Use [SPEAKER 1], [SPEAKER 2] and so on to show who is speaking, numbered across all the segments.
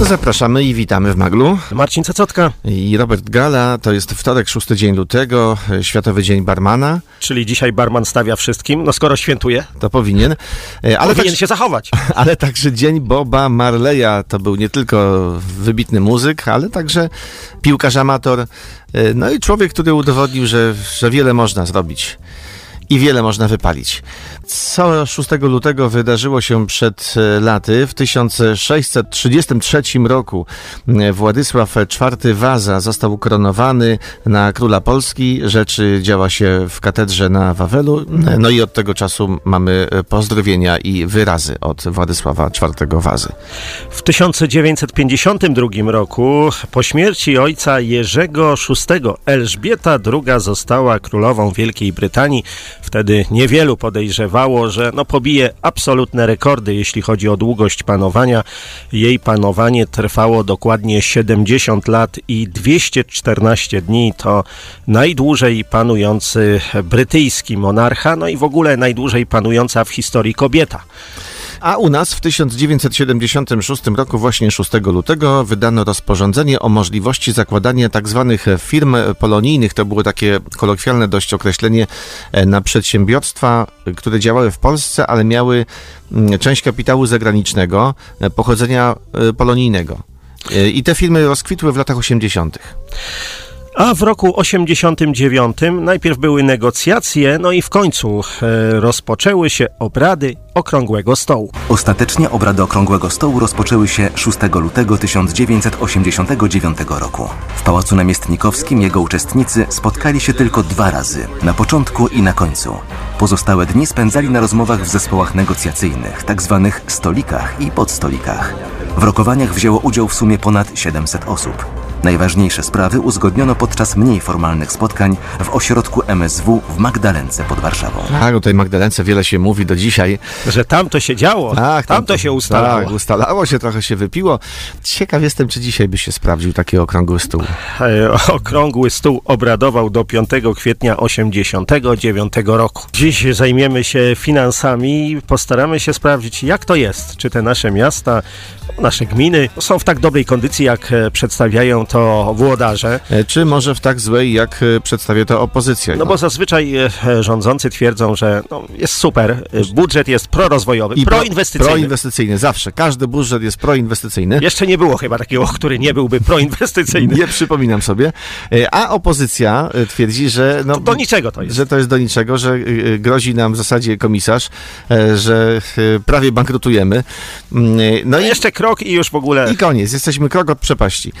[SPEAKER 1] Zapraszamy i witamy w Maglu.
[SPEAKER 2] Marcin Cecotka.
[SPEAKER 1] I Robert Gala. To jest wtorek, 6 dzień lutego, Światowy Dzień Barmana.
[SPEAKER 2] Czyli dzisiaj barman stawia wszystkim, no skoro świętuje.
[SPEAKER 1] To powinien.
[SPEAKER 2] E, ale powinien tak, się zachować.
[SPEAKER 1] Ale także Dzień Boba Marleya. To był nie tylko wybitny muzyk, ale także piłkarz amator. E, no i człowiek, który udowodnił, że, że wiele można zrobić i wiele można wypalić. Co 6 lutego wydarzyło się przed e, laty. W 1633 roku e, Władysław IV Waza został ukoronowany na króla Polski. Rzeczy działa się w katedrze na Wawelu. No i od tego czasu mamy e, pozdrowienia i wyrazy od Władysława IV Wazy.
[SPEAKER 2] W 1952 roku po śmierci ojca Jerzego VI Elżbieta II została królową Wielkiej Brytanii. Wtedy niewielu podejrzewało, że no pobije absolutne rekordy, jeśli chodzi o długość panowania. Jej panowanie trwało dokładnie 70 lat i 214 dni. To najdłużej panujący brytyjski monarcha, no i w ogóle najdłużej panująca w historii kobieta.
[SPEAKER 1] A u nas w 1976 roku, właśnie 6 lutego, wydano rozporządzenie o możliwości zakładania tzw. Tak firm polonijnych. To było takie kolokwialne dość określenie e, na przedsiębiorstwa, które działały w Polsce, ale miały mm, część kapitału zagranicznego e, pochodzenia e, polonijnego. I te firmy rozkwitły w latach 80.
[SPEAKER 2] A w roku 89 najpierw były negocjacje, no i w końcu e, rozpoczęły się obrady Okrągłego Stołu.
[SPEAKER 3] Ostatecznie obrady Okrągłego Stołu rozpoczęły się 6 lutego 1989 roku. W Pałacu Namiestnikowskim jego uczestnicy spotkali się tylko dwa razy, na początku i na końcu. Pozostałe dni spędzali na rozmowach w zespołach negocjacyjnych, tak zwanych stolikach i podstolikach. W rokowaniach wzięło udział w sumie ponad 700 osób. Najważniejsze sprawy uzgodniono podczas mniej formalnych spotkań w ośrodku MSW w Magdalence pod Warszawą.
[SPEAKER 1] Tak, o tej Magdalence wiele się mówi do dzisiaj.
[SPEAKER 2] Że tam to się działo, tak, tam, tam to się ustalało.
[SPEAKER 1] Tak, ustalało się, trochę się wypiło. Ciekaw jestem, czy dzisiaj by się sprawdził taki okrągły stół.
[SPEAKER 2] E, okrągły stół obradował do 5 kwietnia 89 roku. Dziś zajmiemy się finansami i postaramy się sprawdzić, jak to jest. Czy te nasze miasta, nasze gminy są w tak dobrej kondycji, jak e, przedstawiają to włodarze.
[SPEAKER 1] E, czy może w tak złej, jak e, przedstawia to opozycja?
[SPEAKER 2] No bo zazwyczaj rządzący twierdzą, że no, jest super, budżet jest prorozwojowy, I proinwestycyjny.
[SPEAKER 1] Proinwestycyjny, zawsze. Każdy budżet jest proinwestycyjny.
[SPEAKER 2] Jeszcze nie było chyba takiego, który nie byłby proinwestycyjny.
[SPEAKER 1] nie przypominam sobie. A opozycja twierdzi, że... No,
[SPEAKER 2] do niczego to jest.
[SPEAKER 1] Że to jest do niczego, że grozi nam w zasadzie komisarz, że prawie bankrutujemy.
[SPEAKER 2] Mm, no i jeszcze krok i już w ogóle...
[SPEAKER 1] I koniec, jesteśmy krok od przepaści.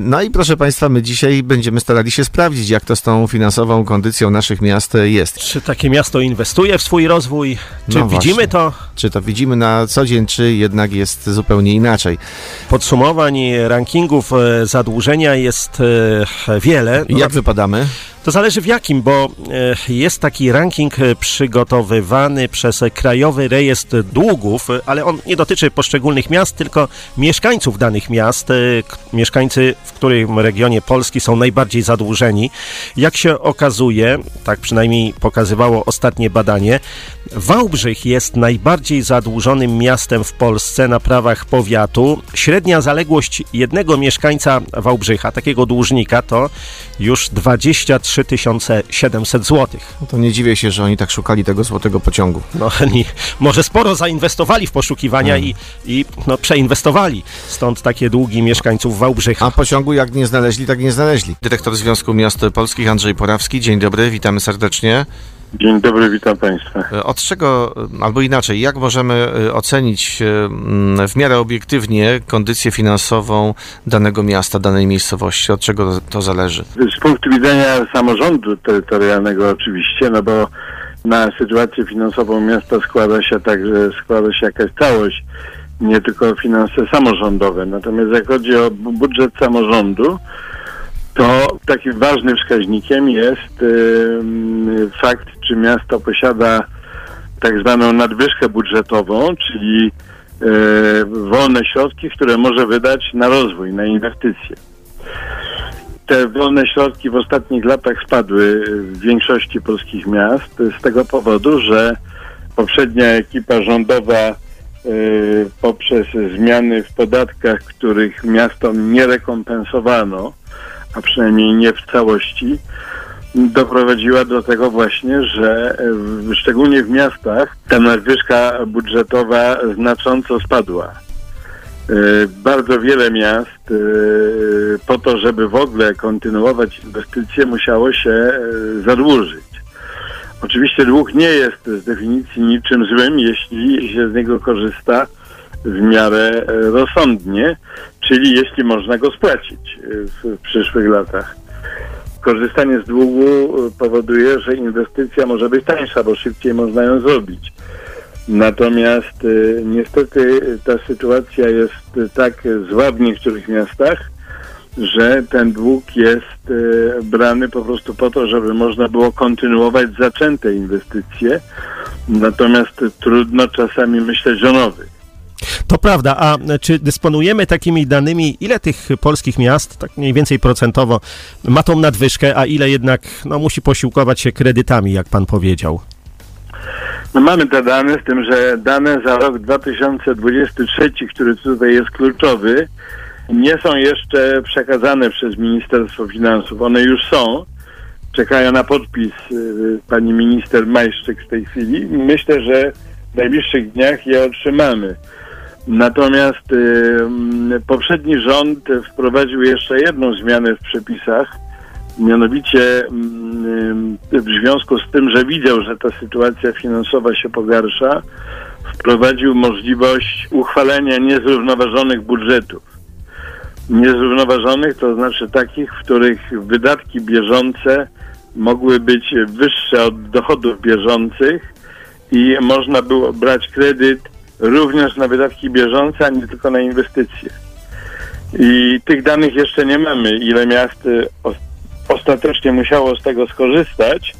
[SPEAKER 1] No i proszę Państwa, my dzisiaj będziemy starali się sprawdzić, jak to z tą finansową kondycją naszych miast jest.
[SPEAKER 2] Czy takie miasto inwestuje w swój rozwój? Czy no widzimy właśnie. to?
[SPEAKER 1] Czy to widzimy na co dzień, czy jednak jest zupełnie inaczej?
[SPEAKER 2] Podsumowań rankingów e, zadłużenia jest e, wiele.
[SPEAKER 1] Jak wypadamy?
[SPEAKER 2] To zależy w jakim, bo e, jest taki ranking e, przygotowywany przez Krajowy Rejestr Długów, e, ale on nie dotyczy poszczególnych miast, tylko mieszkańców danych miast, mieszkańcy, w którym regionie Polski są najbardziej zadłużeni. Jak się okazuje, tak przynajmniej pokazywało ostatnie badanie, Wałbrzych jest najbardziej zadłużonym miastem w Polsce na prawach powiatu. Średnia zaległość jednego mieszkańca Wałbrzycha, takiego dłużnika, to już 23 700 zł.
[SPEAKER 1] No to nie dziwię się, że oni tak szukali tego złotego pociągu.
[SPEAKER 2] No oni może sporo zainwestowali w poszukiwania hmm. i, i no, przeinwestowali. Stąd takie długi mieszkańców Wałbrzycha.
[SPEAKER 1] A pociągu jak nie znaleźli, tak nie znaleźli. Dyrektor Związku Miast Polskich Andrzej Porawski. Dzień dobry, witamy serdecznie.
[SPEAKER 4] Dzień dobry, witam Państwa.
[SPEAKER 1] E, od czego, albo inaczej, jak możemy e, ocenić e, w miarę obiektywnie kondycję finansową danego miasta, danej miejscowości? Od czego to zależy?
[SPEAKER 4] Z punktu widzenia samorządu terytorialnego oczywiście, no bo na sytuację finansową miasta składa się także składa się jakaś całość, nie tylko finanse samorządowe. Natomiast jak chodzi o budżet samorządu, to takim ważnym wskaźnikiem jest yy, fakt, czy miasto posiada tak zwaną nadwyżkę budżetową, czyli yy, wolne środki, które może wydać na rozwój, na inwestycje. Te wolne środki w ostatnich latach spadły w większości polskich miast z tego powodu, że poprzednia ekipa rządowa poprzez zmiany w podatkach, których miastom nie rekompensowano, a przynajmniej nie w całości, doprowadziła do tego właśnie, że szczególnie w miastach ta nadwyżka budżetowa znacząco spadła. Bardzo wiele miast po to, żeby w ogóle kontynuować inwestycje, musiało się zadłużyć. Oczywiście dług nie jest z definicji niczym złym, jeśli się z niego korzysta w miarę rozsądnie, czyli jeśli można go spłacić w przyszłych latach. Korzystanie z długu powoduje, że inwestycja może być tańsza, bo szybciej można ją zrobić. Natomiast y, niestety ta sytuacja jest tak zła w niektórych miastach, że ten dług jest y, brany po prostu po to, żeby można było kontynuować zaczęte inwestycje. Natomiast trudno czasami myśleć o nowych.
[SPEAKER 2] To prawda, a czy dysponujemy takimi danymi, ile tych polskich miast, tak mniej więcej procentowo, ma tą nadwyżkę, a ile jednak no, musi posiłkować się kredytami, jak pan powiedział?
[SPEAKER 4] No mamy te dane, z tym, że dane za rok 2023, który tutaj jest kluczowy, nie są jeszcze przekazane przez Ministerstwo Finansów. One już są. Czekają na podpis y, pani minister Majszczyk w tej chwili. Myślę, że w najbliższych dniach je otrzymamy. Natomiast y, poprzedni rząd wprowadził jeszcze jedną zmianę w przepisach, mianowicie y, w związku z tym, że widział, że ta sytuacja finansowa się pogarsza, wprowadził możliwość uchwalenia niezrównoważonych budżetów. Niezrównoważonych to znaczy takich, w których wydatki bieżące mogły być wyższe od dochodów bieżących i można było brać kredyt również na wydatki bieżące, a nie tylko na inwestycje. I tych danych jeszcze nie mamy, ile miast y, ostatecznie musiało z tego skorzystać.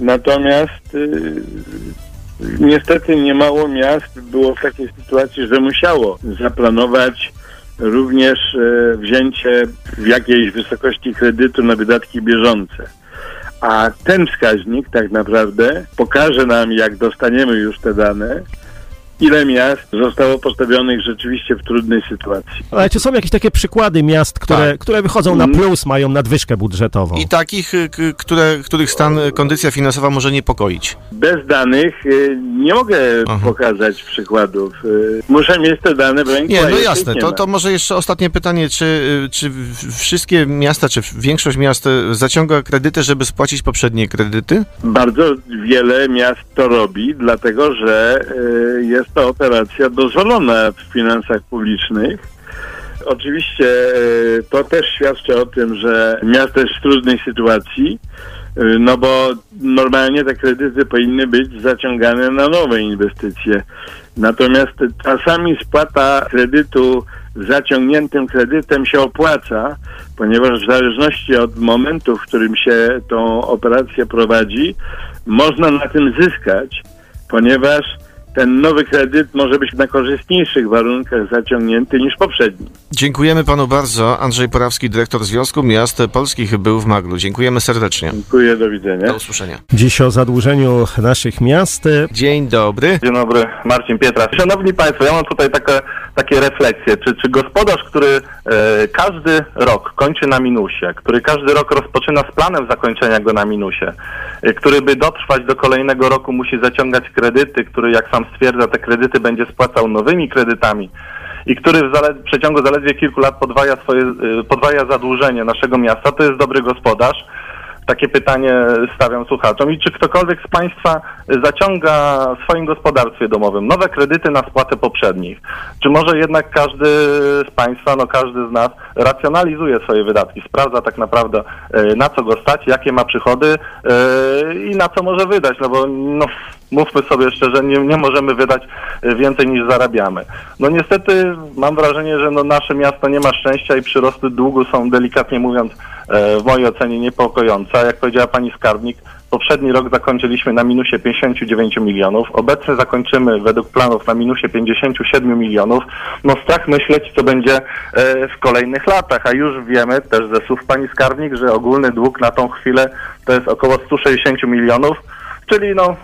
[SPEAKER 4] Natomiast y, niestety niemało miast było w takiej sytuacji, że musiało zaplanować również y, wzięcie w jakiejś wysokości kredytu na wydatki bieżące. A ten wskaźnik tak naprawdę pokaże nam, jak dostaniemy już te dane, ile miast zostało postawionych rzeczywiście w trudnej sytuacji.
[SPEAKER 2] Ale czy są jakieś takie przykłady miast, które, tak. które wychodzą na mm. plus, mają nadwyżkę budżetową?
[SPEAKER 1] I takich, y, które, których stan, y, kondycja finansowa może niepokoić?
[SPEAKER 4] Bez danych y, nie mogę Aha. pokazać przykładów. Muszę mieć te dane w ręku.
[SPEAKER 1] Nie, no jasne. Nie to, to może jeszcze ostatnie pytanie. Czy, czy wszystkie miasta, czy większość miast zaciąga kredyty, żeby spłacić poprzednie kredyty?
[SPEAKER 4] Bardzo wiele miast to robi, dlatego że jest jest to operacja dozwolona w finansach publicznych. Oczywiście e, to też świadczy o tym, że miasto jest w trudnej sytuacji, e, no bo normalnie te kredyty powinny być zaciągane na nowe inwestycje. Natomiast czasami spłata kredytu zaciągniętym kredytem się opłaca, ponieważ w zależności od momentu, w którym się tą operację prowadzi, można na tym zyskać, ponieważ ten nowy kredyt może być na korzystniejszych warunkach zaciągnięty niż poprzedni.
[SPEAKER 1] Dziękujemy panu bardzo. Andrzej Porawski, dyrektor Związku Miast Polskich był w Maglu. Dziękujemy serdecznie.
[SPEAKER 4] Dziękuję, do widzenia.
[SPEAKER 1] Do usłyszenia.
[SPEAKER 2] Dziś o zadłużeniu naszych miast.
[SPEAKER 1] Dzień dobry.
[SPEAKER 5] Dzień dobry, Marcin Pietra. Szanowni Państwo, ja mam tutaj takie, takie refleksje. Czy, czy gospodarz, który e, każdy rok kończy na minusie, który każdy rok rozpoczyna z planem zakończenia go na minusie, e, który by dotrwać do kolejnego roku musi zaciągać kredyty, który jak sam stwierdza, te kredyty będzie spłacał nowymi kredytami i który w, zale- w przeciągu zaledwie kilku lat podwaja, swoje, y, podwaja zadłużenie naszego miasta, to jest dobry gospodarz takie pytanie stawiam słuchaczom. I czy ktokolwiek z Państwa zaciąga w swoim gospodarstwie domowym nowe kredyty na spłatę poprzednich? Czy może jednak każdy z Państwa, no każdy z nas racjonalizuje swoje wydatki, sprawdza tak naprawdę e, na co go stać, jakie ma przychody e, i na co może wydać, no bo no, mówmy sobie szczerze, nie, nie możemy wydać więcej niż zarabiamy. No niestety mam wrażenie, że no, nasze miasto nie ma szczęścia i przyrosty długu są delikatnie mówiąc E, w mojej ocenie niepokojąca. Jak powiedziała pani skarbnik, poprzedni rok zakończyliśmy na minusie 59 milionów, obecny zakończymy według planów na minusie 57 milionów. No strach myśleć, co będzie e, w kolejnych latach, a już wiemy też ze słów pani skarbnik, że ogólny dług na tą chwilę to jest około 160 milionów, czyli no,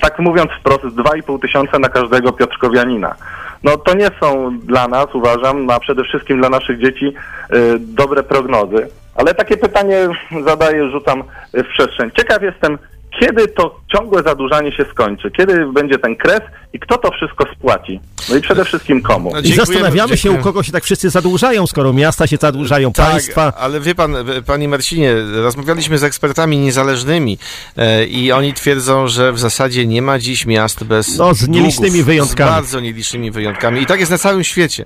[SPEAKER 5] tak mówiąc wprost, 2,5 tysiąca na każdego Piotrkowianina. no to nie są dla nas, uważam, a przede wszystkim dla naszych dzieci y, dobre prognozy. Ale takie pytanie zadaję, rzucam w przestrzeń. Ciekaw jestem, kiedy to ciągłe zadłużanie się skończy? Kiedy będzie ten kres i kto to wszystko spłaci? No i przede wszystkim komu?
[SPEAKER 1] No,
[SPEAKER 2] I zastanawiamy się, u kogo się tak wszyscy zadłużają, skoro miasta się zadłużają, państwa.
[SPEAKER 1] Tak, ale wie pan, panie Marcinie, rozmawialiśmy z ekspertami niezależnymi e, i oni twierdzą, że w zasadzie nie ma dziś miast bez
[SPEAKER 2] No, z nielicznymi
[SPEAKER 1] długów,
[SPEAKER 2] wyjątkami.
[SPEAKER 1] Z bardzo nielicznymi wyjątkami. I tak jest na całym świecie.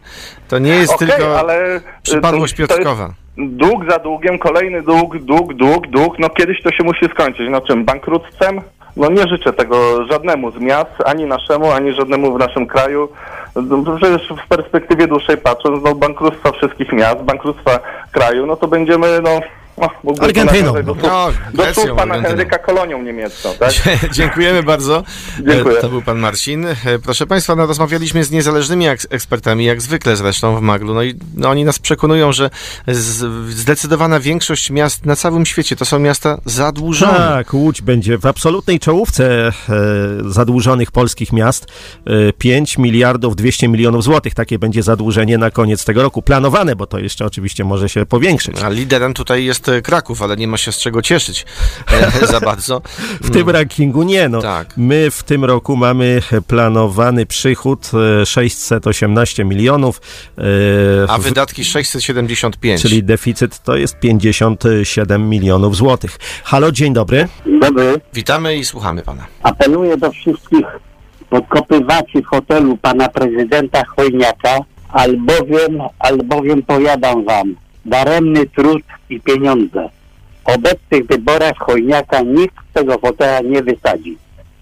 [SPEAKER 1] To nie jest
[SPEAKER 5] Okej,
[SPEAKER 1] tylko
[SPEAKER 5] ale y,
[SPEAKER 1] przypadłość
[SPEAKER 5] to- to jest
[SPEAKER 1] Piotrkowa.
[SPEAKER 5] Dług za długiem, kolejny dług, dług, dług, dług. No kiedyś to się musi skończyć. No czym? Bankructwem? No nie życzę tego żadnemu z miast, ani naszemu, ani żadnemu w naszym kraju. No, przecież w perspektywie dłuższej patrząc, no bankructwa wszystkich miast, bankructwa kraju, no to będziemy, no... no
[SPEAKER 2] Argentyną.
[SPEAKER 5] Do,
[SPEAKER 1] No,
[SPEAKER 5] do
[SPEAKER 1] Grecją,
[SPEAKER 5] pana
[SPEAKER 1] Argentyną.
[SPEAKER 5] Henryka kolonią niemiecką, tak?
[SPEAKER 1] Dziękujemy bardzo.
[SPEAKER 5] Dziękuję.
[SPEAKER 1] To był pan Marcin. E, Proszę państwa, no, rozmawialiśmy z niezależnymi eks- ekspertami, jak zwykle zresztą w Maglu. No i no, oni nas przekonują, że zdecydowana większość miast na całym świecie to są miasta zadłużone.
[SPEAKER 2] Tak, Łódź będzie w absolutnej czołówce e, zadłużonych polskich miast. E, 5 miliardów 200 milionów złotych. Takie będzie zadłużenie na koniec tego roku. Planowane, bo to jeszcze oczywiście może się powiększyć.
[SPEAKER 1] A liderem tutaj jest e, Kraków, ale nie ma się z czego cieszyć e, za bardzo.
[SPEAKER 2] W tym rankingu nie, no.
[SPEAKER 1] Tak.
[SPEAKER 2] My w tym roku mamy planowany przychód e, 618 milionów, e,
[SPEAKER 1] A wydatki 675.
[SPEAKER 2] czyli deficyt to jest 57 milionów złotych. Halo, dzień dobry.
[SPEAKER 6] Dobry.
[SPEAKER 1] Witamy i słuchamy pana.
[SPEAKER 6] Apeluję do wszystkich podkopywaczy fotelu pana prezydenta Chojniaka, albowiem, albowiem powiadam wam, daremny trud i pieniądze. W obecnych wyborach Chojniaka nikt tego fotela nie wysadzi.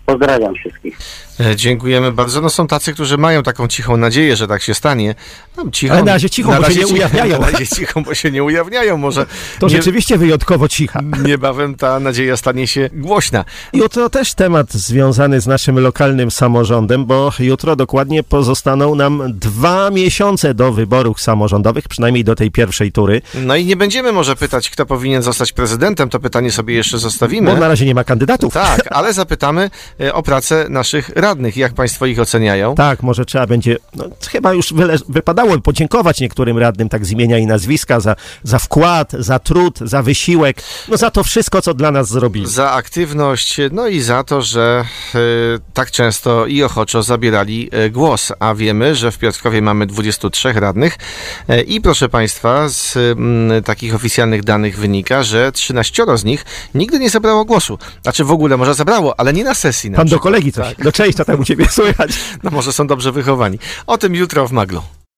[SPEAKER 6] Pozdrawiam wszystkich.
[SPEAKER 1] E, Dziękujemy bardzo. No są tacy, którzy mają taką cichą nadzieję, że tak się stanie. No, cichą,
[SPEAKER 2] Ale na razie cichą, bo się nie ujawniają.
[SPEAKER 1] Na razie cichą, bo się nie ujawniają. Może
[SPEAKER 2] To
[SPEAKER 1] nie,
[SPEAKER 2] rzeczywiście wyjątkowo cicha.
[SPEAKER 1] niebawem ta nadzieja stanie się głośna.
[SPEAKER 2] Jutro też temat związany z naszym lokalnym samorządem, bo jutro dokładnie pozostaną nam dwa miesiące do wyborów samorządowych, przynajmniej do tej pierwszej tury,
[SPEAKER 1] No i nie będziemy może pytać, kto powinien zostać prezydentem. To pytanie sobie jeszcze zostawimy.
[SPEAKER 2] bo na razie nie ma kandydatów.
[SPEAKER 1] Tak, ale zapytamy e, o pracę naszych Jak państwo ich oceniają?
[SPEAKER 2] Tak, może trzeba będzie, no, chyba już wyle, wypadało podziękować niektórym radnym tak z imienia i nazwiska za, za wkład, za trud, za wysiłek, no za to wszystko, co dla nas zrobili.
[SPEAKER 1] Za aktywność, no i za to, że e, tak często i ochoczo zabierali e, głos. A wiemy, że w Piotrkowie mamy 23 radnych e, i proszę Państwa, z takich oficjalnych danych wynika, że 13 z nich nigdy nie zabrało głosu. Znaczy w ogóle może zabrało, ale nie na sesji. Na
[SPEAKER 2] Pan do
[SPEAKER 1] przykład.
[SPEAKER 2] kolegi coś,
[SPEAKER 1] Tak.
[SPEAKER 2] do cześć, co tam u ciebie słychać.
[SPEAKER 1] No może są dobrze wychowani. O tym jutro w Maglu.